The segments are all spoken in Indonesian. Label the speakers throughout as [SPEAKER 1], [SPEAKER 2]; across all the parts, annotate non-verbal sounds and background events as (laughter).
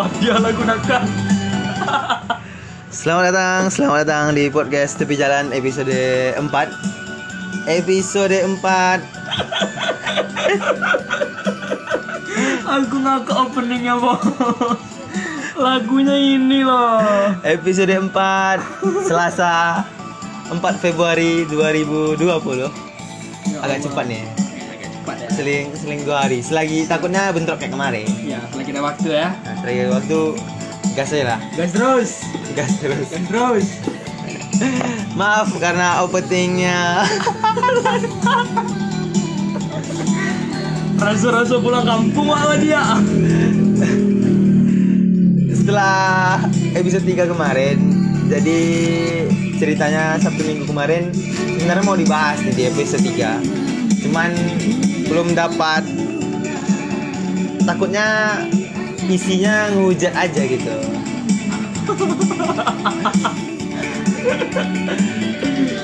[SPEAKER 1] Dia gunakan.
[SPEAKER 2] Selamat datang, selamat datang di podcast Tepi Jalan episode 4 Episode 4
[SPEAKER 1] Aku ngakak openingnya bos. Lagunya ini loh.
[SPEAKER 2] Episode 4 Selasa 4 Februari 2020 Agak cepat nih
[SPEAKER 1] Agak cepat ya.
[SPEAKER 2] Seling, seling dua hari Selagi takutnya bentrok kayak kemarin
[SPEAKER 1] Ya, setelah kita waktu ya.
[SPEAKER 2] Nah, waktu Gas aja lah
[SPEAKER 1] Gas terus.
[SPEAKER 2] Gas terus
[SPEAKER 1] Gas terus. (laughs)
[SPEAKER 2] Maaf karena openingnya (laughs)
[SPEAKER 1] Rasa-rasa pulang kampung malah dia.
[SPEAKER 2] Setelah episode 3 kemarin Jadi ceritanya Sabtu minggu kemarin Sebenarnya mau dibahas nih di episode 3 Cuman belum dapat Takutnya isinya ngehujat aja gitu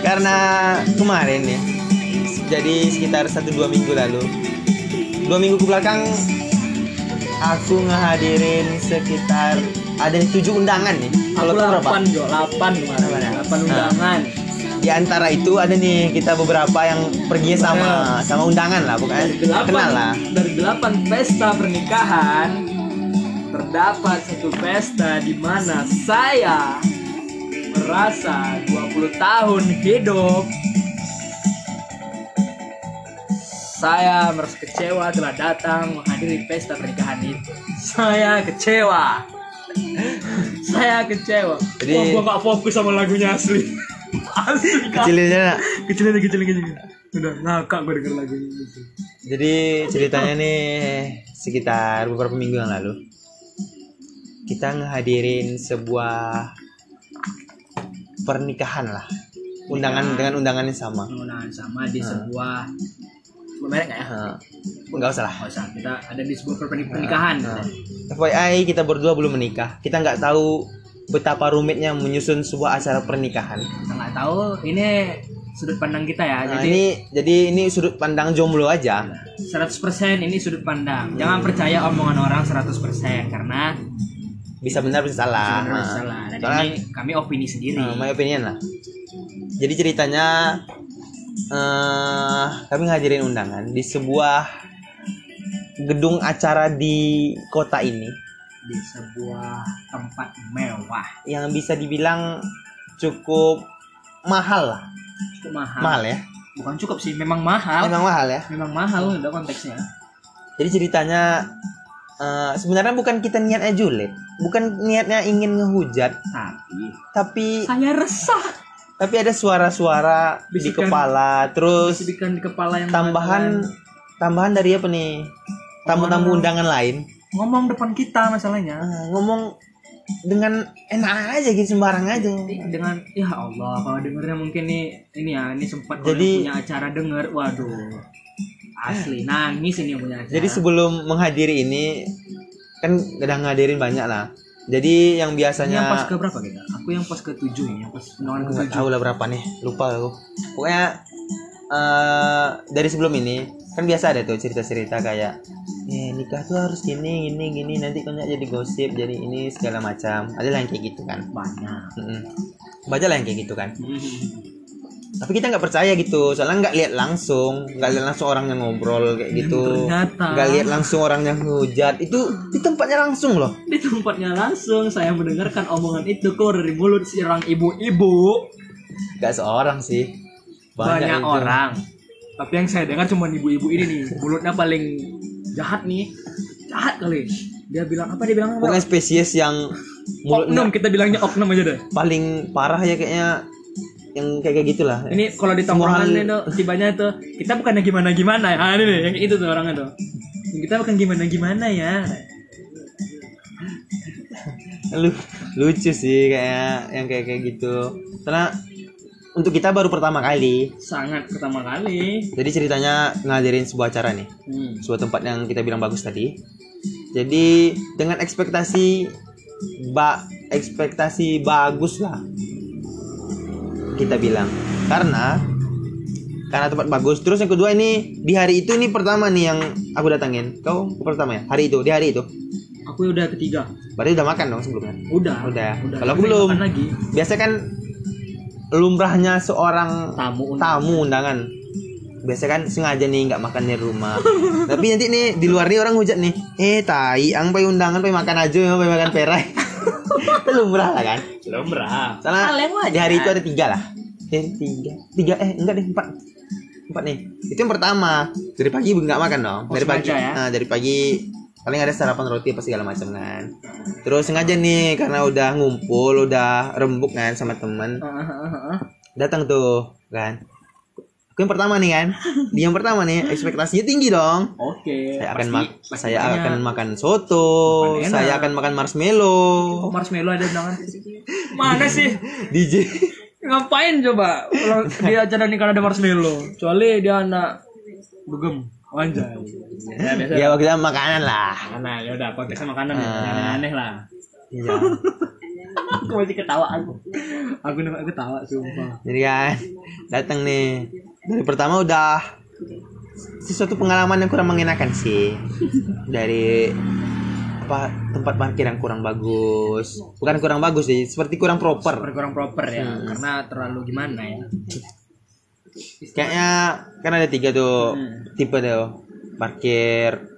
[SPEAKER 2] Karena kemarin ya Jadi sekitar 1-2 minggu lalu Dua minggu ke belakang Aku ngehadirin sekitar ada tujuh undangan nih. Kalau
[SPEAKER 1] Aku
[SPEAKER 2] tuh berapa?
[SPEAKER 1] 8 Jo, 8 kemarin.
[SPEAKER 2] Delapan ya?
[SPEAKER 1] 8 undangan.
[SPEAKER 2] Di antara itu ada nih kita beberapa yang pergi sama sama undangan lah, bukan?
[SPEAKER 1] Dari 8
[SPEAKER 2] Kenal lah.
[SPEAKER 1] Dari 8 pesta pernikahan terdapat satu pesta di mana saya merasa 20 tahun hidup saya merasa kecewa telah datang menghadiri pesta pernikahan itu. Saya kecewa. (laughs) saya kecewa.
[SPEAKER 2] Jadi-
[SPEAKER 1] Wah, gua gak fokus sama lagunya asli. (laughs) asli.
[SPEAKER 2] Kecilnya nak.
[SPEAKER 1] Kecilin kecilin kecilin. Udah ngakak gue denger lagunya itu.
[SPEAKER 2] Jadi ceritanya nih sekitar beberapa minggu yang lalu kita ngehadirin sebuah pernikahan lah. Undangan dengan undangan yang sama.
[SPEAKER 1] Penggunaan sama di sebuah sebuah merek nggak ya?
[SPEAKER 2] Nah, Enggak usah lah.
[SPEAKER 1] Nggak usah. Kita ada di sebuah perni- pernikahan.
[SPEAKER 2] Nah, FYI kita berdua belum menikah. Kita nggak tahu betapa rumitnya menyusun sebuah acara pernikahan.
[SPEAKER 1] Kita nggak tahu ini sudut pandang kita ya.
[SPEAKER 2] Nah,
[SPEAKER 1] Jadi
[SPEAKER 2] ini jadi ini sudut pandang jomblo aja.
[SPEAKER 1] 100% ini sudut pandang. Jangan percaya omongan orang 100% karena
[SPEAKER 2] Bisa benar bisa salah.
[SPEAKER 1] benar
[SPEAKER 2] Nah,
[SPEAKER 1] salah. Dan
[SPEAKER 2] soalnya,
[SPEAKER 1] kami opini sendiri.
[SPEAKER 2] nah, my opinion lah. Jadi ceritanya eh kami ngadirin undangan di sebuah gedung acara di kota ini
[SPEAKER 1] di sebuah tempat mewah.
[SPEAKER 2] yang bisa dibilang cukup mahal lah.
[SPEAKER 1] Cukup mahal.
[SPEAKER 2] Mahal ya.
[SPEAKER 1] Bukan cukup sih, memang mahal.
[SPEAKER 2] Memang mahal ya.
[SPEAKER 1] Memang mahal udah konteksnya.
[SPEAKER 2] Jadi ceritanya eh, sebenarnya bukan kita niatnya julid, bukan niatnya ingin ngehujat,
[SPEAKER 1] Tapi
[SPEAKER 2] tapi
[SPEAKER 1] saya resah.
[SPEAKER 2] tapi ada suara-suara di kepala, terus
[SPEAKER 1] Bisikan di kepala yang
[SPEAKER 2] tambahan tambahan dari apa nih? Tamu-tamu undangan lain
[SPEAKER 1] ngomong depan kita masalahnya
[SPEAKER 2] eh, ngomong dengan enak aja gitu sembarang aja.
[SPEAKER 1] dengan ya Allah kalau dengernya mungkin nih ini ya ini sempat
[SPEAKER 2] Jadi-
[SPEAKER 1] punya acara denger waduh asli nangis ini yang punya acara
[SPEAKER 2] Jadi sebelum menghadiri ini kan udah ngadirin banyak lah. Jadi yang
[SPEAKER 1] ini yang pas
[SPEAKER 2] biasanya
[SPEAKER 1] ke berapa kita aku yang pas ke tujuh ini yang pas undangan ke tujuh
[SPEAKER 2] tahu lah berapa nih, lupa aku. Pokoknya eh dari sebelum ini kan biasa ada tuh cerita-cerita kayak eh nikah tuh harus gini gini gini nanti kan jadi gosip jadi ini segala macam ada lah yang kayak gitu kan
[SPEAKER 1] banyak
[SPEAKER 2] Mm-mm. baca lah yang kayak gitu kan
[SPEAKER 1] Hmm.
[SPEAKER 2] Tapi kita nggak percaya gitu. Soalnya nggak lihat langsung. Nggak lihat langsung orang yang ngobrol kayak gitu. nggak lihat langsung orang yang hujat itu di tempatnya langsung loh.
[SPEAKER 1] Di tempatnya langsung. Saya mendengarkan omongan itu keluar dari mulut seorang ibu-ibu.
[SPEAKER 2] Nggak seorang sih.
[SPEAKER 1] Banyak,
[SPEAKER 2] itu.
[SPEAKER 1] orang. Tapi yang saya dengar cuma ibu-ibu ini nih. Mulutnya paling jahat nih. Jahat kali. Dia bilang apa dia bilang? Apa
[SPEAKER 2] pokoknya spesies yang
[SPEAKER 1] oknum kita bilangnya oknum aja deh.
[SPEAKER 2] paling parah ya kayaknya yang kayak kayak gitulah.
[SPEAKER 1] Ini kalau di tongkrongan itu tibanya tuh kita bukannya gimana gimana ya? Ah, ini nih yang itu tuh orangnya tuh. Kita bukan gimana gimana ya.
[SPEAKER 2] Lu lucu sih kayak yang kayak kayak gitu. Karena untuk kita baru pertama kali.
[SPEAKER 1] Sangat pertama kali.
[SPEAKER 2] Jadi ceritanya ngadirin sebuah acara nih.
[SPEAKER 1] Hmm.
[SPEAKER 2] sebuah tempat yang kita bilang bagus tadi. Jadi dengan ekspektasi ba ekspektasi bagus lah kita bilang karena karena tempat bagus terus yang kedua ini di hari itu ini pertama nih yang aku datangin kau pertama ya hari itu di hari itu
[SPEAKER 1] Aku udah ketiga.
[SPEAKER 2] Berarti udah makan dong sebelumnya.
[SPEAKER 1] Udah.
[SPEAKER 2] Udah.
[SPEAKER 1] Udah.
[SPEAKER 2] Kalau belum.
[SPEAKER 1] makan lagi.
[SPEAKER 2] Biasa kan lumrahnya seorang
[SPEAKER 1] Tamu.
[SPEAKER 2] tamu undangan. Biasa kan sengaja nih nggak makan di rumah. (laughs) Tapi nanti nih di luar nih orang hujat nih. Eh tai, ang pai undangan pai makan aja, pai makan perai. Itu lumrah lah kan.
[SPEAKER 1] Lumrah.
[SPEAKER 2] Soalnya
[SPEAKER 1] Hal yang wajar.
[SPEAKER 2] di hari itu ada tiga lah. Eh tiga, tiga eh enggak deh empat. Empat nih. Itu yang pertama. Dari pagi nggak makan dong.
[SPEAKER 1] Oh,
[SPEAKER 2] Dari pagi.
[SPEAKER 1] sengaja ya?
[SPEAKER 2] Nah, dari pagi paling ada sarapan roti apa segala macam kan. Terus sengaja nih karena udah ngumpul, udah rembuk kan sama temen
[SPEAKER 1] ah, ah, ah.
[SPEAKER 2] datang tuh kan. Aku yang pertama nih kan. Di yang pertama nih ekspektasinya tinggi dong.
[SPEAKER 1] Oke.
[SPEAKER 2] Saya akan
[SPEAKER 1] pasti-
[SPEAKER 2] mak saya
[SPEAKER 1] banyak.
[SPEAKER 2] akan makan soto,
[SPEAKER 1] Makan enak.
[SPEAKER 2] saya akan makan marshmallow.
[SPEAKER 1] Oh, marshmallow ada undangan. Mana sih? (laughs)
[SPEAKER 2] DJ
[SPEAKER 1] Ngapain coba? Kalau dia acara nikahan ada marshmallow. Kecuali dia anak dugem. Anjay. Ya, biasa.
[SPEAKER 2] Ya waktu makanan lah.
[SPEAKER 1] Makanan, ya udah konteksnya makanan ya.
[SPEAKER 2] Ah.
[SPEAKER 1] Jangan aneh lah.
[SPEAKER 2] Iya. (laughs)
[SPEAKER 1] Aku masih ketawa aku. Aku nih ketawa sumpah.
[SPEAKER 2] Jadi kan datang nih dari pertama udah sesuatu pengalaman yang kurang mengenakan sih dari apa tempat parkir yang kurang bagus bukan kurang bagus sih seperti kurang proper
[SPEAKER 1] Super kurang proper ya,
[SPEAKER 2] Hmm.
[SPEAKER 1] karena terlalu gimana ya.
[SPEAKER 2] kayaknya kan ada tiga tuh
[SPEAKER 1] Hmm.
[SPEAKER 2] tipe tuh parkir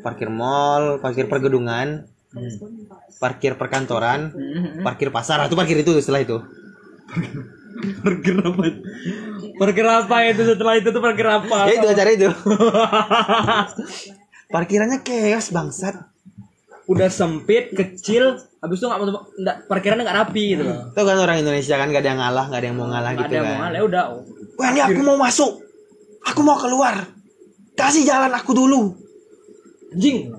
[SPEAKER 2] parkir mall parkir pergedungan parkir perkantoran
[SPEAKER 1] Hmm.
[SPEAKER 2] parkir pasar atau parkir itu setelah itu
[SPEAKER 1] Burger apa? Burger apa itu setelah itu tuh burger apa?
[SPEAKER 2] ya itu acara itu (laughs) parkirannya chaos bangsat
[SPEAKER 1] Udah sempit, kecil, habis itu nggak mau nggak parkirannya nggak rapi gitu loh.
[SPEAKER 2] Tahu kan orang Indonesia kan gak ada yang ngalah, gak ada yang mau ngalah
[SPEAKER 1] Nggak
[SPEAKER 2] gitu
[SPEAKER 1] ada yang
[SPEAKER 2] kan.
[SPEAKER 1] mau ngalah, ya udah.
[SPEAKER 2] Wah ini aku mau masuk, aku mau keluar, kasih jalan aku dulu.
[SPEAKER 1] Anjing.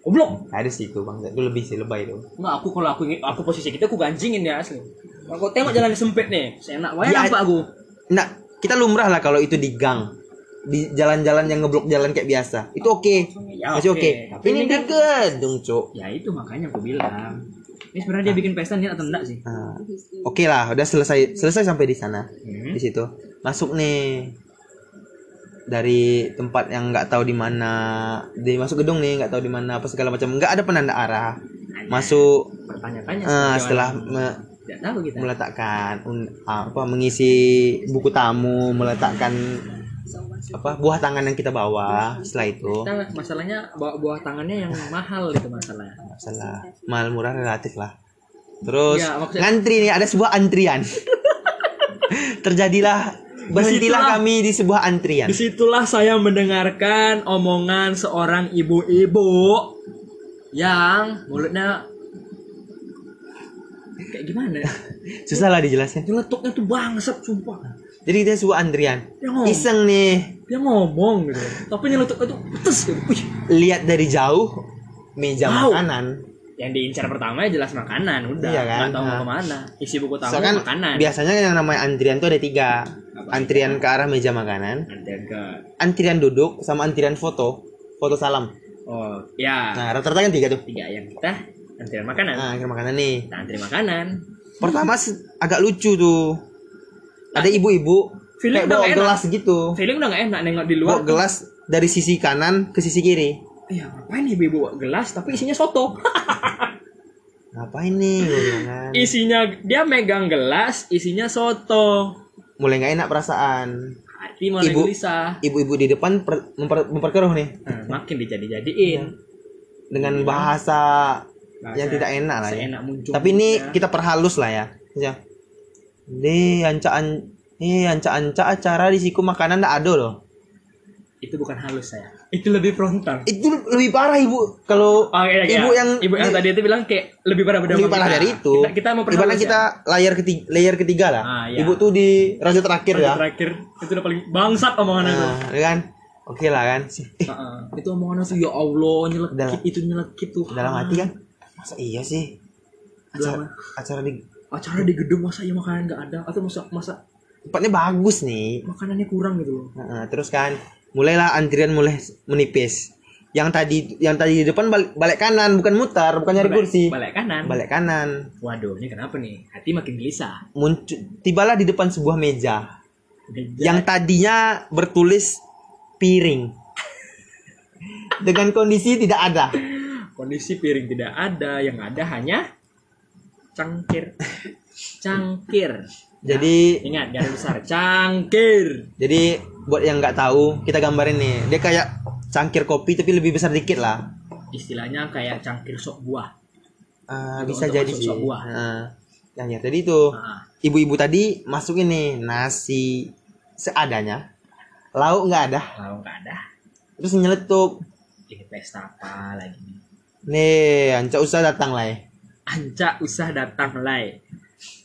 [SPEAKER 1] Goblok.
[SPEAKER 2] Ada sih itu bang, itu lebih sih lebay itu.
[SPEAKER 1] Nggak aku kalau aku aku posisi kita aku ganjingin ya asli. Kalau tengok jalan sempit nih, seenak wae
[SPEAKER 2] Dia-
[SPEAKER 1] nampak aku.
[SPEAKER 2] Nah kita lumrah lah kalau itu di gang, di jalan-jalan yang ngeblok jalan kayak biasa, itu oke,
[SPEAKER 1] Ya,
[SPEAKER 2] masih
[SPEAKER 1] oke.
[SPEAKER 2] oke.
[SPEAKER 1] Tapi
[SPEAKER 2] Ini
[SPEAKER 1] ini
[SPEAKER 2] di
[SPEAKER 1] kan-
[SPEAKER 2] gedung cuk.
[SPEAKER 1] Ya itu makanya aku bilang. Ini sebenarnya dia bikin pesta niat atau enggak sih?
[SPEAKER 2] Nah, oke lah, udah selesai selesai sampai di sana,
[SPEAKER 1] Hmm.
[SPEAKER 2] di situ. Masuk nih. Dari tempat yang nggak tahu di mana, di masuk gedung nih nggak tahu di mana apa segala macam, nggak ada penanda arah, masuk.
[SPEAKER 1] Bertanya-tanya
[SPEAKER 2] eh,
[SPEAKER 1] sih,
[SPEAKER 2] setelah me-
[SPEAKER 1] tidak tahu kita.
[SPEAKER 2] meletakkan apa mengisi buku tamu meletakkan apa buah tangan yang kita bawa setelah itu.
[SPEAKER 1] Kita masalahnya bawa buah tangannya yang mahal itu masalahnya.
[SPEAKER 2] masalah mahal murah relatif lah. Terus
[SPEAKER 1] Ya, maksudnya-
[SPEAKER 2] ngantri nih ada sebuah antrian. (laughs) Terjadilah berhentilah
[SPEAKER 1] Disitulah-
[SPEAKER 2] kami di sebuah antrian.
[SPEAKER 1] Di situlah saya mendengarkan omongan seorang ibu-ibu yang mulutnya kayak gimana? ya?
[SPEAKER 2] susah lah dijelasin
[SPEAKER 1] Nyeletuknya tuh bangsat sumpah.
[SPEAKER 2] jadi kita sebuah antrian
[SPEAKER 1] Dia ngomong,
[SPEAKER 2] iseng nih
[SPEAKER 1] dia ngomong gitu. Tapi nyeletuknya tuh petes gitu. Wih,
[SPEAKER 2] lihat dari jauh meja
[SPEAKER 1] Wow.
[SPEAKER 2] makanan
[SPEAKER 1] yang diincar pertama ya jelas makanan udah
[SPEAKER 2] Iya kan?
[SPEAKER 1] nggak tahu mau
[SPEAKER 2] Nah.
[SPEAKER 1] ke mana isi buku tamu
[SPEAKER 2] Soalnya kan
[SPEAKER 1] makanan
[SPEAKER 2] biasanya yang namanya antrian tuh ada tiga antrian ke arah meja makanan
[SPEAKER 1] Ada ke
[SPEAKER 2] antrian duduk sama antrian foto foto salam
[SPEAKER 1] oh ya
[SPEAKER 2] nah rata-rata kan tiga tuh
[SPEAKER 1] tiga yang kita antrian makanan
[SPEAKER 2] nah antrian makanan nih
[SPEAKER 1] kita antri makanan
[SPEAKER 2] pertama agak lucu tuh ada ibu-ibu
[SPEAKER 1] Feeling
[SPEAKER 2] kayak
[SPEAKER 1] udah
[SPEAKER 2] bawa
[SPEAKER 1] enak.
[SPEAKER 2] gelas gitu
[SPEAKER 1] feeling udah nggak enak nengok di
[SPEAKER 2] bawa
[SPEAKER 1] luar
[SPEAKER 2] gelas dari sisi kanan ke sisi kiri
[SPEAKER 1] Iya, ngapain ibu-ibu bawa gelas tapi isinya soto? (laughs)
[SPEAKER 2] ngapain nih kan.
[SPEAKER 1] isinya dia megang gelas, isinya soto.
[SPEAKER 2] mulai nggak enak perasaan
[SPEAKER 1] Hati mulai
[SPEAKER 2] Ibu.
[SPEAKER 1] gelisah.
[SPEAKER 2] ibu-ibu di depan per- memper- memperkeruh nih
[SPEAKER 1] Nah, makin dijadi-jadiin.
[SPEAKER 2] dengan bahasa
[SPEAKER 1] Bahasa
[SPEAKER 2] yang tidak enak lah ya
[SPEAKER 1] muncul.
[SPEAKER 2] Tapi ini kita perhalus lah ya. Ya. Ini ancaan ini anca-anca acara di siku makanan ndak ada loh.
[SPEAKER 1] itu bukan halus saya. Itu lebih frontal.
[SPEAKER 2] Itu lebih parah ibu. Kalau
[SPEAKER 1] Oh, iya, iya.
[SPEAKER 2] ibu yang
[SPEAKER 1] ibu yang tadi itu bilang kayak lebih parah
[SPEAKER 2] lebih parah
[SPEAKER 1] kita.
[SPEAKER 2] dari itu.
[SPEAKER 1] Kita, kita mau
[SPEAKER 2] Ibaratnya
[SPEAKER 1] perhalus
[SPEAKER 2] kita
[SPEAKER 1] ya.
[SPEAKER 2] layar ketiga, layar ketiga lah.
[SPEAKER 1] Ah, iya.
[SPEAKER 2] Ibu tuh di raja terakhir
[SPEAKER 1] Yang
[SPEAKER 2] ya.
[SPEAKER 1] terakhir itu udah paling bangsat omongan.
[SPEAKER 2] Nah, ya kan? Oke lah kan. Eh,
[SPEAKER 1] Heeh. Itu omongan itu ya Allah nyelekit itu nyelekit tuh.
[SPEAKER 2] dalam hati kan. Masa iya sih? Acara, acara di
[SPEAKER 1] acara di gedung masa ya makanan nggak ada atau masa masa
[SPEAKER 2] tempatnya bagus nih.
[SPEAKER 1] makanannya kurang gitu loh.
[SPEAKER 2] Nah, terus kan mulailah antrian mulai menipis. Yang tadi yang tadi di depan balik, balik kanan bukan mutar, bukan nyari
[SPEAKER 1] Balik-
[SPEAKER 2] kursi.
[SPEAKER 1] Balik kanan.
[SPEAKER 2] Balik kanan.
[SPEAKER 1] Waduh, ini kenapa nih? Hati makin gelisah.
[SPEAKER 2] Muncul tibalah di depan sebuah meja
[SPEAKER 1] Meja-
[SPEAKER 2] yang tadinya bertulis piring. (laughs) Dengan kondisi tidak ada.
[SPEAKER 1] Kondisi piring tidak ada yang ada hanya cangkir. Cangkir.
[SPEAKER 2] Jadi
[SPEAKER 1] ingat garis besar. Cangkir.
[SPEAKER 2] Jadi buat yang nggak tahu kita gambarin nih. Dia kayak cangkir kopi tapi lebih besar dikit lah.
[SPEAKER 1] istilahnya kayak cangkir sop buah.
[SPEAKER 2] Ah,
[SPEAKER 1] Untuk-
[SPEAKER 2] bisa
[SPEAKER 1] untuk
[SPEAKER 2] jadi
[SPEAKER 1] masuk sop buah.
[SPEAKER 2] Nah, yang ya tadi itu.
[SPEAKER 1] Nah,
[SPEAKER 2] ibu-ibu tadi masukin nih nasi seadanya, lauk nggak ada,
[SPEAKER 1] kalau nggak ada.
[SPEAKER 2] Terus nyeletuk.
[SPEAKER 1] ini pesta apa lagi nih
[SPEAKER 2] anca usah datang lah.
[SPEAKER 1] Anca usah datang lay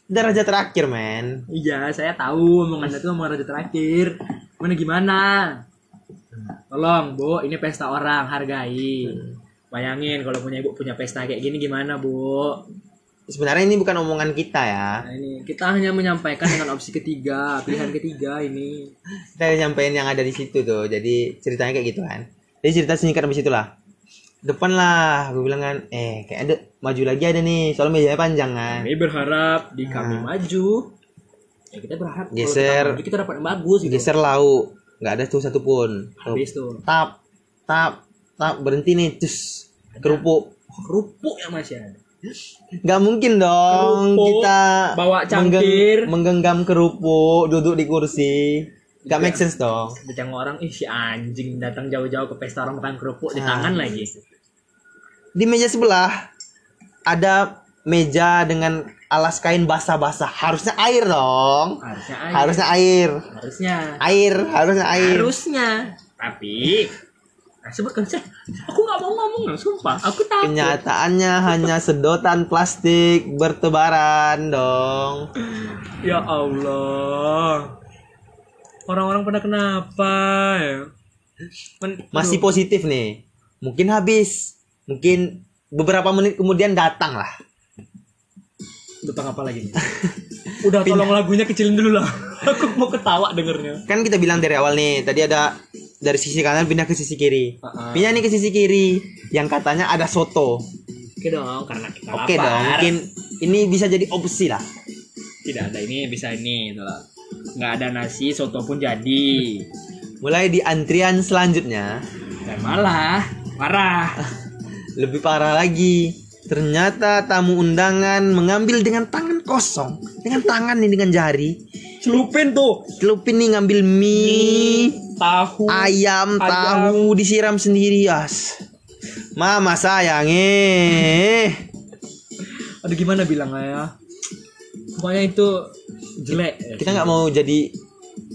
[SPEAKER 2] Udah raja terakhir men.
[SPEAKER 1] iya saya tahu omongan itu omongan raja terakhir mana gimana tolong bu ini pesta orang hargai bayangin kalau punya ibu punya pesta kayak gini gimana bu
[SPEAKER 2] Sebenarnya ini bukan omongan kita ya.
[SPEAKER 1] Nah, ini kita hanya menyampaikan dengan opsi ketiga, pilihan ketiga ini.
[SPEAKER 2] Kita nyampein yang ada di situ tuh. Jadi ceritanya kayak gitu kan. Jadi cerita singkat habis itulah. Depan lah, gue bilang kan, eh kayak ada maju lagi ada nih, soalnya mejanya panjang kan.
[SPEAKER 1] Kami berharap di kami maju. Ya kita berharap kalau
[SPEAKER 2] Geser.
[SPEAKER 1] kita maju kita dapat yang bagus gitu.
[SPEAKER 2] Geser lauk, nggak ada tuh satupun. Tuh,
[SPEAKER 1] Habis tuh
[SPEAKER 2] tap, tap, tap, berhenti nih, cus, kerupuk.
[SPEAKER 1] kerupuk yang masih ada.
[SPEAKER 2] Nggak mungkin dong
[SPEAKER 1] Kerupuk,
[SPEAKER 2] kita
[SPEAKER 1] bawa
[SPEAKER 2] menggeng-
[SPEAKER 1] cangkir.
[SPEAKER 2] menggenggam kerupuk, duduk di kursi. Nggak make sense dong.
[SPEAKER 1] Ada orang, ih si anjing datang jauh-jauh ke pesta orang makan kerupuk di
[SPEAKER 2] Ah.
[SPEAKER 1] tangan lagi.
[SPEAKER 2] Di meja sebelah ada meja dengan alas kain basah-basah. Harusnya air dong.
[SPEAKER 1] Harusnya air.
[SPEAKER 2] Harusnya air.
[SPEAKER 1] Harusnya.
[SPEAKER 2] Air, harusnya air.
[SPEAKER 1] Harusnya. Tapi nah, sebutkan saya. Aku nggak mau ngomong, sumpah. Aku takut.
[SPEAKER 2] Kenyataannya hanya sedotan plastik bertebaran dong.
[SPEAKER 1] Ya Allah. Orang-orang pada kenapa ya? Men-
[SPEAKER 2] Masih positif nih. Mungkin habis. Mungkin beberapa menit kemudian datang lah.
[SPEAKER 1] Tentang apa lagi nih? (laughs) Udah tolong lagunya kecilin dulu lah. (laughs) Aku mau ketawa dengernya.
[SPEAKER 2] Kan kita bilang dari awal nih, tadi ada dari sisi kanan pindah ke sisi kiri.
[SPEAKER 1] Uh-uh.
[SPEAKER 2] Pindah nih ke sisi kiri yang katanya ada soto.
[SPEAKER 1] Oke dong, karena kita
[SPEAKER 2] Oke
[SPEAKER 1] lapar.
[SPEAKER 2] dong, mungkin ini bisa jadi opsi lah.
[SPEAKER 1] Tidak ada ini bisa ini, gitu loh. Nggak ada nasi, soto pun jadi.
[SPEAKER 2] Mulai di antrian selanjutnya,
[SPEAKER 1] Dan malah parah.
[SPEAKER 2] Lebih parah lagi. Ternyata tamu undangan mengambil dengan tangan kosong, dengan tangan nih dengan jari.
[SPEAKER 1] Celupin tuh
[SPEAKER 2] Celupin nih ngambil mie,
[SPEAKER 1] tahu.
[SPEAKER 2] ayam,
[SPEAKER 1] Ayam.
[SPEAKER 2] tahu disiram sendiri as. Mama sayang eh.
[SPEAKER 1] Aduh gimana bilangnya ya? Pokoknya itu jelek. ya.
[SPEAKER 2] Kita nggak mau jadi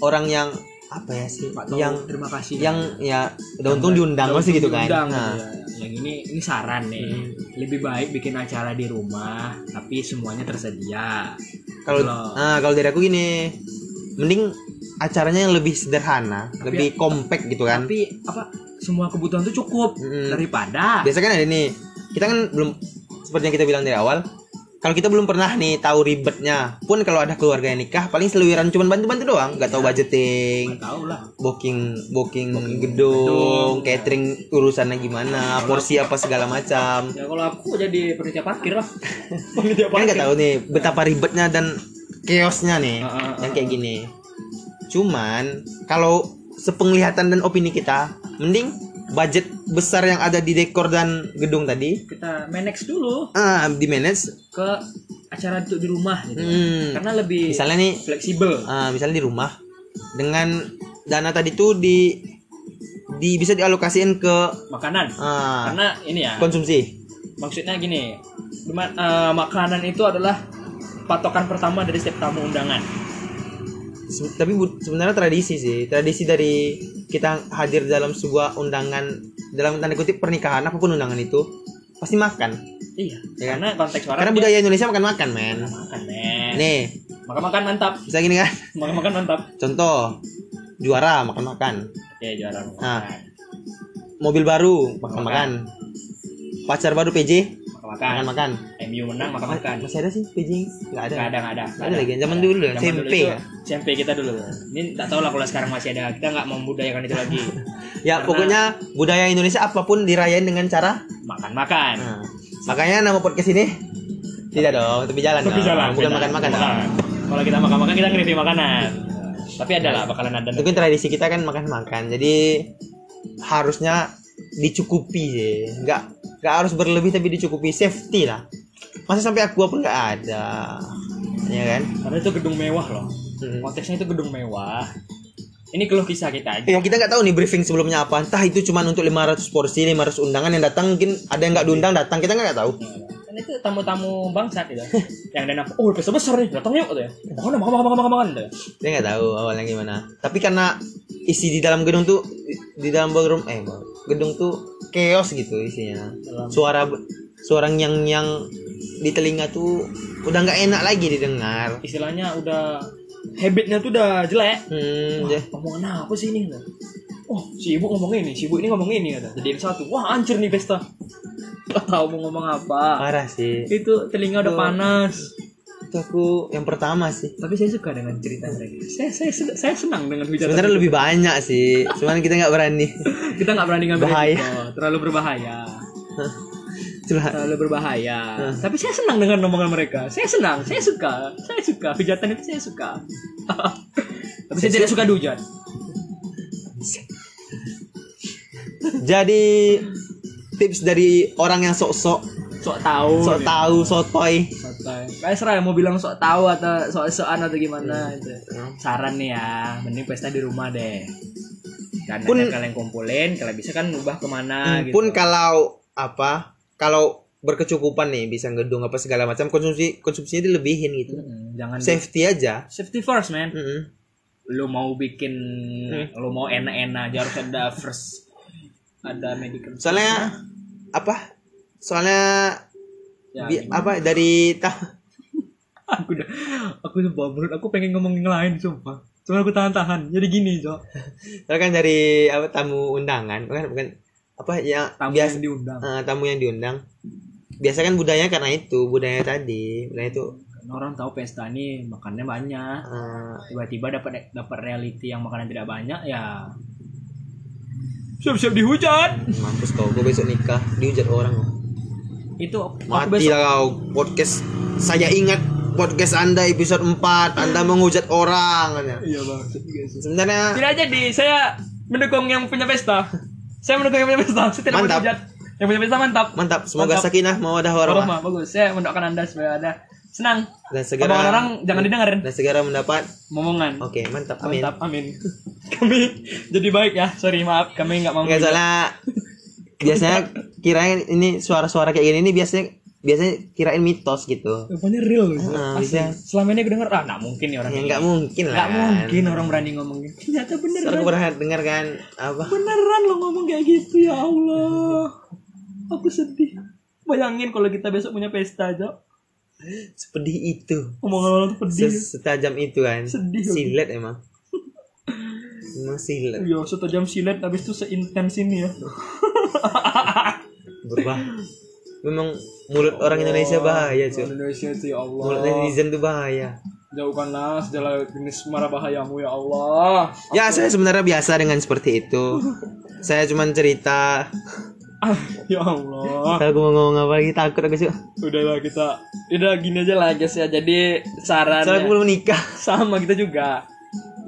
[SPEAKER 2] orang yang apa ya sih?
[SPEAKER 1] Pak
[SPEAKER 2] Yang
[SPEAKER 1] terima kasih.
[SPEAKER 2] yang ya udah untung diundang masih gitu kan.
[SPEAKER 1] diundang
[SPEAKER 2] Nah,
[SPEAKER 1] gitu ya. Yang ini ini saran nih.
[SPEAKER 2] Hmm.
[SPEAKER 1] Lebih baik bikin acara di rumah tapi semuanya tersedia.
[SPEAKER 2] kalau nah kalau dari aku gini, mending acaranya yang lebih sederhana, lebih compact gitu kan.
[SPEAKER 1] Tapi apa semua kebutuhan tuh cukup
[SPEAKER 2] Mm.
[SPEAKER 1] daripada
[SPEAKER 2] Biasa kan ada nih, kita kan belum seperti yang kita bilang dari awal. Kalau kita belum pernah nih tahu ribetnya, pun kalau ada keluarga yang nikah paling seluwiran cuman bantu-bantu doang, nggak tahu budgeting,
[SPEAKER 1] tahu lah.
[SPEAKER 2] booking booking gedung,
[SPEAKER 1] gedung,
[SPEAKER 2] catering urusannya gimana, porsi apa segala macam.
[SPEAKER 1] Ya kalau aku jadi panitia parkir lah. (laughs) panitia
[SPEAKER 2] Kan nggak tahu nih betapa ribetnya dan chaosnya nih
[SPEAKER 1] Ah, ah, ah,
[SPEAKER 2] yang kayak gini. Cuman kalau sepenglihatan dan opini kita, mending budget besar yang ada di dekor dan gedung tadi
[SPEAKER 1] Kita manage dulu
[SPEAKER 2] ah di manage
[SPEAKER 1] ke acara itu di rumah gitu.
[SPEAKER 2] Hmm.
[SPEAKER 1] Karena lebih
[SPEAKER 2] misalnya nih
[SPEAKER 1] fleksibel.
[SPEAKER 2] ah, misalnya di rumah dengan dana tadi tuh di di bisa dialokasiin ke
[SPEAKER 1] Makanan.
[SPEAKER 2] ah,
[SPEAKER 1] Karena ini ya.
[SPEAKER 2] konsumsi
[SPEAKER 1] maksudnya gini eh, makanan itu adalah patokan pertama dari setiap tamu undangan
[SPEAKER 2] Se- tapi sebenarnya tradisi sih. Tradisi dari kita hadir dalam sebuah undangan dalam tanda kutip pernikahan apa pun undangan itu pasti makan.
[SPEAKER 1] Iya
[SPEAKER 2] Ya kan?
[SPEAKER 1] karena konteks orang
[SPEAKER 2] karena budaya Indonesia makan makan men.
[SPEAKER 1] Makan men.
[SPEAKER 2] Nih.
[SPEAKER 1] Makan makan mantap.
[SPEAKER 2] Bisa gini kan?
[SPEAKER 1] Makan makan mantap.
[SPEAKER 2] Contoh juara makan makan.
[SPEAKER 1] Oke juara makan
[SPEAKER 2] Nah. mobil baru makan
[SPEAKER 1] Makan.
[SPEAKER 2] makan. pacar baru PJ
[SPEAKER 1] makan. Makan
[SPEAKER 2] makan. Makan
[SPEAKER 1] MU menang makan makan.
[SPEAKER 2] masih ada sih PJ nggak ada.
[SPEAKER 1] Nggak ada nggak ada
[SPEAKER 2] Nggak ada lagi, zaman dulu ya, SMP ya.
[SPEAKER 1] SMP kita dulu. Ini tak tahu lah kalau sekarang masih ada. Kita nggak membudayakan itu lagi. (laughs)
[SPEAKER 2] Ya
[SPEAKER 1] Karena-
[SPEAKER 2] pokoknya budaya Indonesia apa pun dirayain dengan cara
[SPEAKER 1] makan makan
[SPEAKER 2] Nah, makanya nama podcast ini tidak dong, tepi jalan
[SPEAKER 1] Tepi
[SPEAKER 2] dong.
[SPEAKER 1] jalan
[SPEAKER 2] bukan makan-makan
[SPEAKER 1] kalau kita makan makan kita nge-review makanan. Tapi ada lah bakalan ada.
[SPEAKER 2] Kan tradisi kita kan makan-makan. Jadi harusnya dicukupi sih. Enggak nggak harus berlebih tapi dicukupi safety lah masa sampai aku apa nggak ada ya kan
[SPEAKER 1] Karena itu gedung mewah loh.
[SPEAKER 2] Hmm.
[SPEAKER 1] Konteksnya itu gedung mewah. Ini keluh kisah kita aja.
[SPEAKER 2] Ya, kita nggak tahu nih briefing sebelumnya apa entah itu cuma untuk 500 porsi 500 undangan yang datang mungkin ada yang nggak diundang datang kita nggak tahu
[SPEAKER 1] Kan itu tamu-tamu bangsat itu. (laughs) yang ada oh pesta besar nih, datang yuk gitu ya. Makan, makan, makan, makan, makan, gitu.
[SPEAKER 2] dia nggak tahu awalnya gimana tapi karena isi di dalam gedung tuh di dalam ballroom eh gedung tuh chaos gitu isinya suara suara yang yang di telinga tuh udah nggak enak lagi didengar
[SPEAKER 1] Istilahnya udah habitnya tuh udah jelek.
[SPEAKER 2] hmm,
[SPEAKER 1] Wah,
[SPEAKER 2] ya.
[SPEAKER 1] omongan apa sih ini? Oh, si ibu ngomong ini, si ibu ini ngomong ini kata. Jadiin satu. Wah, hancur nih pesta. (laughs) Gak tahu mau ngomong apa.
[SPEAKER 2] parah sih
[SPEAKER 1] Itu telinga udah panas.
[SPEAKER 2] Itu aku yang pertama sih
[SPEAKER 1] Tapi saya suka dengan cerita mereka. Saya saya saya senang dengan hujatan.
[SPEAKER 2] sebenarnya
[SPEAKER 1] itu.
[SPEAKER 2] lebih banyak sih cuman kita nggak berani (laughs)
[SPEAKER 1] kita nggak berani ngambil
[SPEAKER 2] Bahaya.
[SPEAKER 1] resiko. terlalu berbahaya. (laughs) Terlalu berbahaya. Tapi saya senang dengan omongan mereka. Saya senang, saya suka. Saya suka hujatan itu saya suka. (laughs) Tapi saya tidak suka dihujat.
[SPEAKER 2] jadi tips dari orang yang sok-sok
[SPEAKER 1] Sok tahu.
[SPEAKER 2] sok tahu sotoy
[SPEAKER 1] Santai. Kayak serah mau bilang sok tahu atau sok sokan atau gimana itu.
[SPEAKER 2] Hmm.
[SPEAKER 1] Saran nih ya, mending pesta di rumah deh. Dan
[SPEAKER 2] Pun-
[SPEAKER 1] kalian kumpulin, kalau bisa kan ubah ke mana gitu.
[SPEAKER 2] pun kalau apa kalau berkecukupan nih bisa gedung apa segala macam konsumsi konsumsinya dilebihin gitu
[SPEAKER 1] Mm-mm, jangan
[SPEAKER 2] safety aja
[SPEAKER 1] safety first man.
[SPEAKER 2] Mm-mm.
[SPEAKER 1] Lu mau bikin,
[SPEAKER 2] Hmm.
[SPEAKER 1] lu mau enak-enak aja harus ada first ada medical.
[SPEAKER 2] soalnya apa soalnya
[SPEAKER 1] Ya,
[SPEAKER 2] bi- apa dari ta (laughs)
[SPEAKER 1] aku udah aku sumpah menurut aku pengen ngomong yang lain sumpah. Cuma aku tahan-tahan jadi gini cok. (laughs)
[SPEAKER 2] Soalnya kan dari apa tamu undangan bukan bukan apa ya
[SPEAKER 1] tamu
[SPEAKER 2] biasa
[SPEAKER 1] yang diundang.
[SPEAKER 2] Eh, tamu yang diundang. Biasa kan budaya karena itu budaya tadi budaya itu
[SPEAKER 1] orang tahu pesta nih makannya banyak.
[SPEAKER 2] Eh,
[SPEAKER 1] tiba-tiba dapat dapat reality yang makanan tidak banyak ya siap-siap dihujat.
[SPEAKER 2] Mampus kau gue besok nikah dihujat orang kau.
[SPEAKER 1] Itu
[SPEAKER 2] mati kau. Podcast saya ingat podcast anda episode 4 anda menghujat orang
[SPEAKER 1] iya bang.
[SPEAKER 2] Sebenarnya
[SPEAKER 1] tidak jadi saya mendukung yang punya pesta. Saya mendukung yang punya pesta. Saya tidak mau
[SPEAKER 2] Mantap.
[SPEAKER 1] dihujat yang punya pesta mantap.
[SPEAKER 2] Mantap. Semoga
[SPEAKER 1] Mantap.
[SPEAKER 2] sakinah mawadah warahmah
[SPEAKER 1] Warahmah, bagus. Saya mendoakan anda supaya ada senang.
[SPEAKER 2] Dan segera
[SPEAKER 1] omongan orang jangan didengarin.
[SPEAKER 2] dan segera mendapat
[SPEAKER 1] momongan.
[SPEAKER 2] Oke mantap. Amin
[SPEAKER 1] Mantap, amin. (laughs) Kami jadi baik ya. Sorry, maaf. Kami nggak mau.
[SPEAKER 2] nggak salah biasanya kirain ini suara-suara kayak gini ini biasanya biasanya kirain mitos gitu
[SPEAKER 1] Rupanya real gitu.
[SPEAKER 2] Ah, bisa.
[SPEAKER 1] Selama ini aku denger, ah nggak mungkin nih orang
[SPEAKER 2] ya nggak mungkin lah
[SPEAKER 1] Nggak mungkin orang berani ngomong gitu. Ternyata beneran.
[SPEAKER 2] aku pernah dengar kan apa
[SPEAKER 1] Beneran lo ngomong kayak gitu ya Allah. Aku sedih. Bayangin kalau kita besok punya pesta aja.
[SPEAKER 2] sepedih itu
[SPEAKER 1] Omongan orang tuh pedih.
[SPEAKER 2] Se- setajam itu kan
[SPEAKER 1] Sedih.
[SPEAKER 2] silet emang emang silet
[SPEAKER 1] Iya, setajam silet habis itu seintens ini ya.
[SPEAKER 2] Berbah memang mulut orang Indonesia bahaya cuy
[SPEAKER 1] Indonesia tuh ya Allah.
[SPEAKER 2] mulut netizen tuh bahaya
[SPEAKER 1] Jauhkanlah segala jenis mara bahayamu ya Allah.
[SPEAKER 2] ya saya sebenarnya biasa dengan seperti itu saya cuma cerita
[SPEAKER 1] Ah, (laughs) ya Allah.
[SPEAKER 2] kalau aku mau ngomong apa lagi takut aku cuy
[SPEAKER 1] Udahlah kita udah gini aja lah guys ya. Jadi saran
[SPEAKER 2] soalnya aku belum nikah (laughs)
[SPEAKER 1] sama kita juga.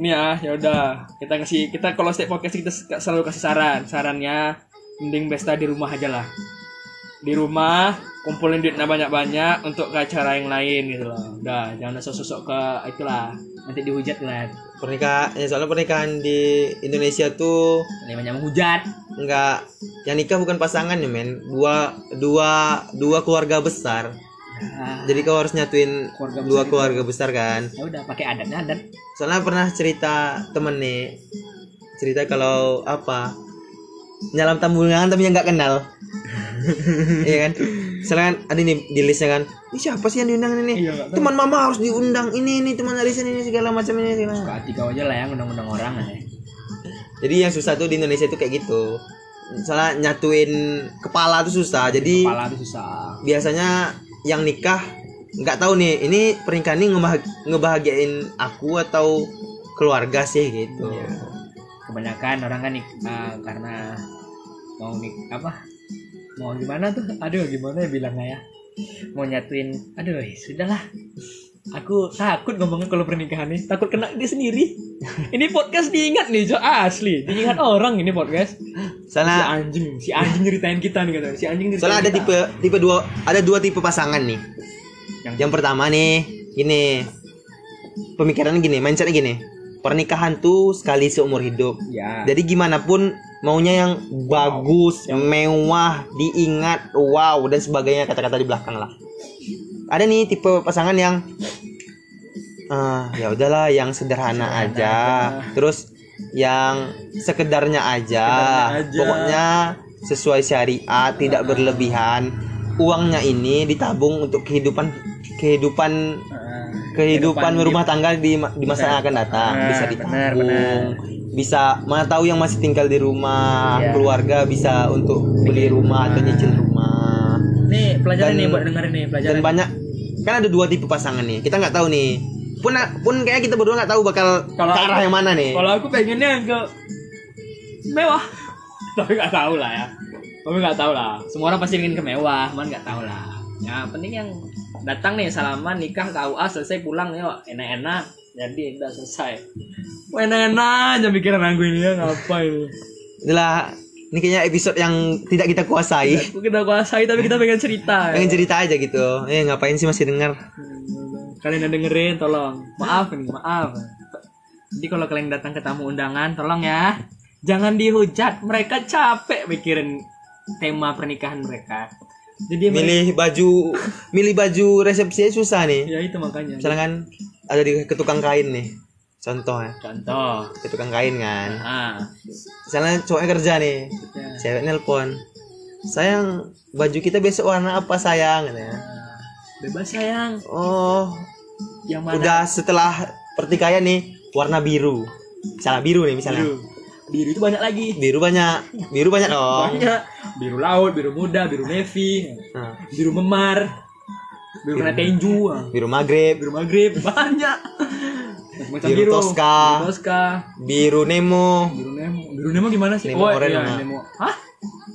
[SPEAKER 1] Nih ya, ya udah. Kita kasih kita kalau setiap podcast kita selalu kasih saran. Sarannya mending pesta di rumah aja lah. Di rumah kumpulin duitnya banyak-banyak untuk ke acara yang lain gitu loh. Udah, jangan sosok-sosok ke itulah. Nanti dihujat lah.
[SPEAKER 2] pernikahan ya soalnya pernikahan di Indonesia tuh
[SPEAKER 1] Ini banyak menghujat.
[SPEAKER 2] nggak yang nikah bukan pasangan ya men dua dua dua keluarga besar
[SPEAKER 1] Nah,
[SPEAKER 2] jadi kau harus nyatuin
[SPEAKER 1] Keluarga
[SPEAKER 2] dua
[SPEAKER 1] itu.
[SPEAKER 2] keluarga besar kan
[SPEAKER 1] ya udah pakai adatnya adat.
[SPEAKER 2] soalnya pernah cerita temen nih cerita kalau apa nyalam tamu undangan tapi yang nggak kenal. Iya kan? Soalnya kan ada nih di listnya kan ini siapa sih yang diundang ini?
[SPEAKER 1] Iya,
[SPEAKER 2] teman mama harus diundang ini ini teman arisan ini segala macam ini segala
[SPEAKER 1] Suka hati kau aja lah ya undang-undang orang aja.
[SPEAKER 2] jadi yang susah tuh di Indonesia tuh kayak gitu. Soalnya nyatuin kepala tuh susah jadi
[SPEAKER 1] Kepala tuh susah.
[SPEAKER 2] biasanya yang nikah nggak tahu nih ini pernikahan ini ngebahag- ngebahagiain aku atau keluarga sih gitu.
[SPEAKER 1] Iya. Kebanyakan orang kan eh, karena mau nik apa mau gimana tuh aduh gimana ya bilangnya ya mau nyatuin aduh ya sudahlah aku takut ngomongnya kalau pernikahan nih takut kena dia sendiri ini podcast diingat nih Jo asli diingat orang ini podcast si
[SPEAKER 2] Soalnya
[SPEAKER 1] anjing si anjing nyeritain kita nih katanya si anjing nyeritain
[SPEAKER 2] soalnya ada
[SPEAKER 1] kita.
[SPEAKER 2] tipe tipe dua ada dua tipe pasangan nih.
[SPEAKER 1] Yang-
[SPEAKER 2] Yang pertama nih, gini. Pemikirannya gini, mindsetnya gini. Pernikahan tuh sekali seumur hidup.
[SPEAKER 1] ya
[SPEAKER 2] Jadi gimana pun maunya yang bagus, mewah, diingat, wow dan sebagainya kata-kata di belakang lah. Ada nih tipe pasangan yang ah ya udahlah yang sederhana,
[SPEAKER 1] Sederhana
[SPEAKER 2] aja.
[SPEAKER 1] aja.
[SPEAKER 2] Terus yang sekedarnya aja.
[SPEAKER 1] Sekedarnya aja.
[SPEAKER 2] Pokoknya sesuai syariat, tidak berlebihan. Uangnya ini ditabung untuk kehidupan kehidupan
[SPEAKER 1] Ah,
[SPEAKER 2] kehidupan
[SPEAKER 1] kehidupan
[SPEAKER 2] rumah tangga di di masa yang akan datang bisa
[SPEAKER 1] benar,
[SPEAKER 2] ditabung
[SPEAKER 1] benar.
[SPEAKER 2] bisa mana tahu yang masih tinggal di rumah
[SPEAKER 1] Iya.
[SPEAKER 2] keluarga bisa untuk beli rumah atau nyicil rumah.
[SPEAKER 1] Nih pelajaran
[SPEAKER 2] Dan-
[SPEAKER 1] nih buat dengerin nih pelajaran
[SPEAKER 2] dan banyak kan ada dua tipe pasangan nih kita nggak tahu nih. Pun pun kayak kita berdua nggak tahu bakal
[SPEAKER 1] Kalau
[SPEAKER 2] ke arah
[SPEAKER 1] aku-
[SPEAKER 2] yang mana nih.
[SPEAKER 1] kalau aku pengennya yang ke mewah. (laughs) Tapi nggak tahu lah ya. Tapi nggak tahu lah. Semua orang pasti ingin ke mewah cuman nggak tahu lah. Ya penting yang datang nih salaman nikah KUA selesai pulang yuk enak-enak jadi udah selesai. Wah, enak-enak aja pikiran aku ini ya. Ngapain
[SPEAKER 2] adalah ini kayaknya episode yang tidak kita kuasai.
[SPEAKER 1] Aku kita kuasai tapi kita pengen cerita ya.
[SPEAKER 2] pengen cerita aja gitu. Eh ngapain sih masih dengar?
[SPEAKER 1] Kalian yang dengerin tolong. Maaf nih maaf. Jadi kalau kalian datang ke tamu undangan tolong ya. Jangan dihujat mereka capek mikirin tema pernikahan mereka jadi
[SPEAKER 2] milih baju milih baju resepsinya susah nih.
[SPEAKER 1] Ya itu makanya.
[SPEAKER 2] Misalnya kan ada di ke tukang kain nih contoh ya.
[SPEAKER 1] Contoh.
[SPEAKER 2] Ke tukang kain kan.
[SPEAKER 1] Ah.
[SPEAKER 2] Misalnya cowoknya kerja nih
[SPEAKER 1] ya.
[SPEAKER 2] cewek nelpon sayang baju kita besok warna apa sayang? Katanya
[SPEAKER 1] bebas sayang.
[SPEAKER 2] Oh
[SPEAKER 1] yang mana?
[SPEAKER 2] udah setelah pertikaian nih warna biru. Misalnya biru nih misalnya.
[SPEAKER 1] Biru. Biru itu banyak lagi.
[SPEAKER 2] Biru banyak. Biru banyak dong.
[SPEAKER 1] Banyak biru laut biru muda biru navy
[SPEAKER 2] Nah,
[SPEAKER 1] biru memar biru kena tenju ah.
[SPEAKER 2] biru maghrib.
[SPEAKER 1] Biru maghrib banyak. Macam
[SPEAKER 2] Biru Tosca.
[SPEAKER 1] biru Tosca
[SPEAKER 2] biru nemo.
[SPEAKER 1] Biru nemo. Biru nemo gimana sih?
[SPEAKER 2] Nemo
[SPEAKER 1] oh
[SPEAKER 2] oranye,
[SPEAKER 1] iya nemo. Hah?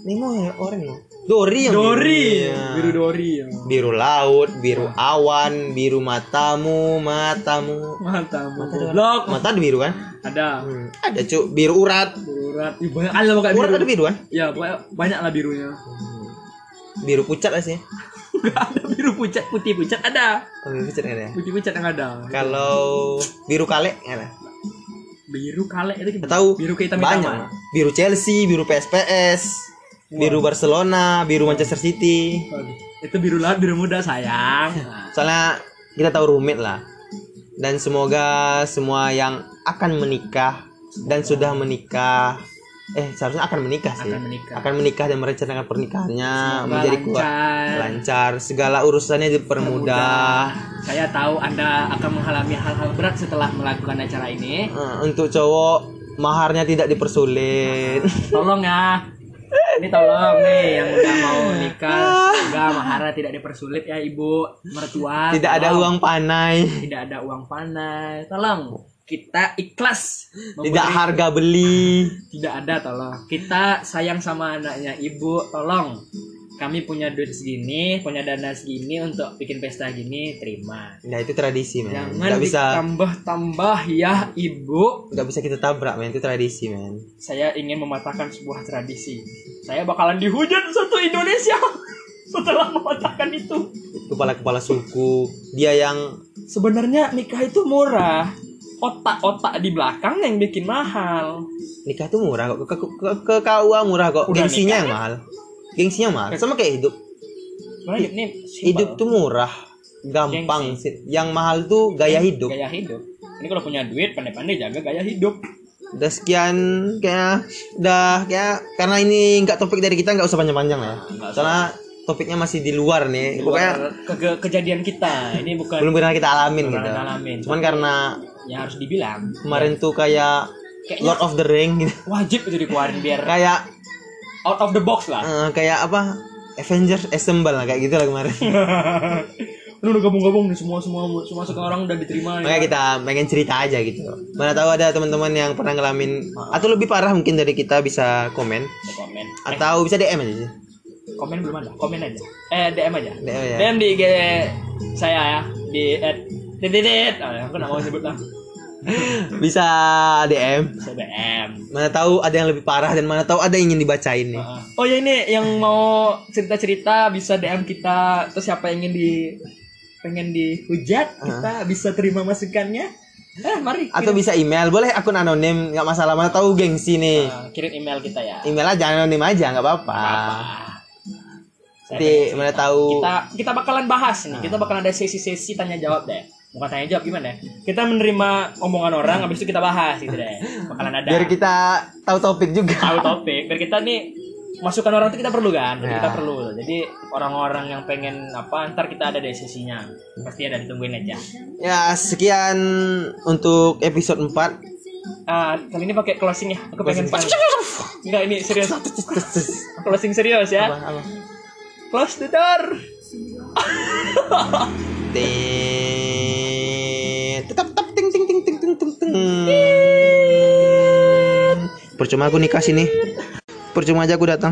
[SPEAKER 2] Nemo ya orang loh dori yang
[SPEAKER 1] dori
[SPEAKER 2] biru. Iya.
[SPEAKER 1] biru dori ya.
[SPEAKER 2] biru laut biru awan biru matamu matamu.
[SPEAKER 1] Mata
[SPEAKER 2] mata ada
[SPEAKER 1] blok.
[SPEAKER 2] Mata ada biru kan?
[SPEAKER 1] Ada.
[SPEAKER 2] Hmm, ada cuk. Biru urat.
[SPEAKER 1] Biru urat. Ih, banyak kali lah pokoknya
[SPEAKER 2] urat
[SPEAKER 1] biru.
[SPEAKER 2] ada biru kan
[SPEAKER 1] ya pokoknya banyak lah birunya
[SPEAKER 2] biru pucat lah sih? (laughs)
[SPEAKER 1] Gak ada biru pucat. Putih pucat ada.
[SPEAKER 2] Oh, biru pucat ada? Ya
[SPEAKER 1] putih pucat yang ada.
[SPEAKER 2] Kalau biru kalek ada?
[SPEAKER 1] Biru kalek itu gimana?
[SPEAKER 2] tahu.
[SPEAKER 1] Biru kehitam
[SPEAKER 2] banyak.
[SPEAKER 1] hitaman
[SPEAKER 2] biru Chelsea biru PSPS biru Barcelona biru Manchester City.
[SPEAKER 1] Itu biru laut biru muda sayang. (laughs)
[SPEAKER 2] Soalnya kita tahu rumit lah. Dan semoga semua yang akan menikah dan sudah menikah eh seharusnya akan menikah sih.
[SPEAKER 1] Akan menikah.
[SPEAKER 2] akan menikah dan merencanakan pernikahannya
[SPEAKER 1] Semoga
[SPEAKER 2] menjadi kuat.
[SPEAKER 1] lancar.
[SPEAKER 2] lancar. Segala urusannya dipermudah.
[SPEAKER 1] Saya tahu anda akan mengalami hal-hal berat setelah melakukan acara ini.
[SPEAKER 2] Eh, untuk cowok maharnya tidak dipersulit.
[SPEAKER 1] Tolong ya (laughs) ini tolong nih yang udah mau (laughs) nikah semoga mahara tidak dipersulit ya ibu mertua.
[SPEAKER 2] Tidak ada
[SPEAKER 1] Tolong.
[SPEAKER 2] uang panai.
[SPEAKER 1] Tidak ada uang panai. Tolong kita ikhlas memberi-
[SPEAKER 2] tidak harga beli.
[SPEAKER 1] Tidak ada tolong. Kita sayang sama anaknya ibu. Tolong kami punya duit segini punya dana segini untuk bikin pesta gini terima.
[SPEAKER 2] Nah itu tradisi men.
[SPEAKER 1] Jangan
[SPEAKER 2] nggak bisa
[SPEAKER 1] ditambah-tambah ya ibu.
[SPEAKER 2] Nggak bisa kita tabrak men. Itu tradisi men.
[SPEAKER 1] Saya ingin mematahkan sebuah tradisi. Saya bakalan dihujat satu Indonesia (laughs) setelah mematahkan itu.
[SPEAKER 2] Kepala-kepala suku. Dia yang
[SPEAKER 1] sebenarnya nikah itu murah. Otak-otak di belakang yang bikin mahal.
[SPEAKER 2] Nikah tuh murah kok. Ke, ke, ke, ke murah kok.
[SPEAKER 1] Udah
[SPEAKER 2] gengsinya yang mahal gengsinya mahal sama kayak hidup.
[SPEAKER 1] Sebenarnya hidup? Simpel.
[SPEAKER 2] hidup tuh murah gampang sih. Yang mahal tuh gaya hidup.
[SPEAKER 1] gaya hidup. Ini kalau punya duit pandai-pandai jaga gaya hidup.
[SPEAKER 2] Udah sekian kayak udah kayak karena ini nggak topik dari kita nggak usah panjang-panjang lah. Ya soalnya topiknya masih di luar nih. Pokoknya
[SPEAKER 1] Ke- ke- kejadian kita. Ini bukan
[SPEAKER 2] belum pernah kita alamin
[SPEAKER 1] Belum
[SPEAKER 2] gitu.
[SPEAKER 1] alamin.
[SPEAKER 2] cuman karena
[SPEAKER 1] yang harus dibilang.
[SPEAKER 2] kemarin tuh kayak
[SPEAKER 1] Kayaknya-
[SPEAKER 2] Lord of the Ring gitu.
[SPEAKER 1] wajib itu dikeluarin biar
[SPEAKER 2] kayak
[SPEAKER 1] out of the box lah
[SPEAKER 2] eh, kayak apa Avengers Assemble lah kayak gitu lah kemarin
[SPEAKER 1] Ini udah gabung-gabung nih semua semua semua orang udah diterima
[SPEAKER 2] Makanya kita pengen cerita aja gitu. Mana tahu ada teman-teman yang pernah ngalamin atau lebih parah mungkin dari kita bisa komen
[SPEAKER 1] komen eh,
[SPEAKER 2] atau bisa DM aja sih.
[SPEAKER 1] komen belum ada komen aja eh DM aja
[SPEAKER 2] DM ya.
[SPEAKER 1] DM di IG saya ya di at titit oh, aku nggak mau sebut lah (laughs)
[SPEAKER 2] bisa DM.
[SPEAKER 1] Bisa DM.
[SPEAKER 2] Mana tahu ada yang lebih parah dan mana tahu ada yang ingin dibacain nih.
[SPEAKER 1] Oh ya ini yang mau cerita-cerita bisa DM kita terus siapa yang ingin di pengen dihujat kita bisa terima masukannya. Eh mari
[SPEAKER 2] Atau bisa email, boleh akun anonim, nggak masalah. Mana tahu gengsi nih.
[SPEAKER 1] Uh, kirim email kita ya.
[SPEAKER 2] Email aja anonim aja, nggak apa-apa.
[SPEAKER 1] Apa?
[SPEAKER 2] Nanti mana tahu.
[SPEAKER 1] Kita kita bakalan bahas nih. Kita bakalan ada sesi-sesi tanya jawab deh. Bukan tanya jawab gimana ya? Kita menerima omongan orang habis itu kita bahas gitu deh. Bakalan ada
[SPEAKER 2] Biar kita tahu topik juga.
[SPEAKER 1] tahu topik. Biar kita nih masukan orang itu kita perlu kan? Jadi
[SPEAKER 2] Ya.
[SPEAKER 1] kita perlu. Jadi orang-orang yang pengen apa ntar kita ada di sesinya. Pasti ada ditungguin aja.
[SPEAKER 2] Ya, sekian untuk episode 4.
[SPEAKER 1] Ah, kali ini pakai closing ya. Aku pengen Enggak ini serius. closing serius ya. Close the door.
[SPEAKER 2] Ting ting ting. Percuma aku nikah sini. Percuma aja aku datang.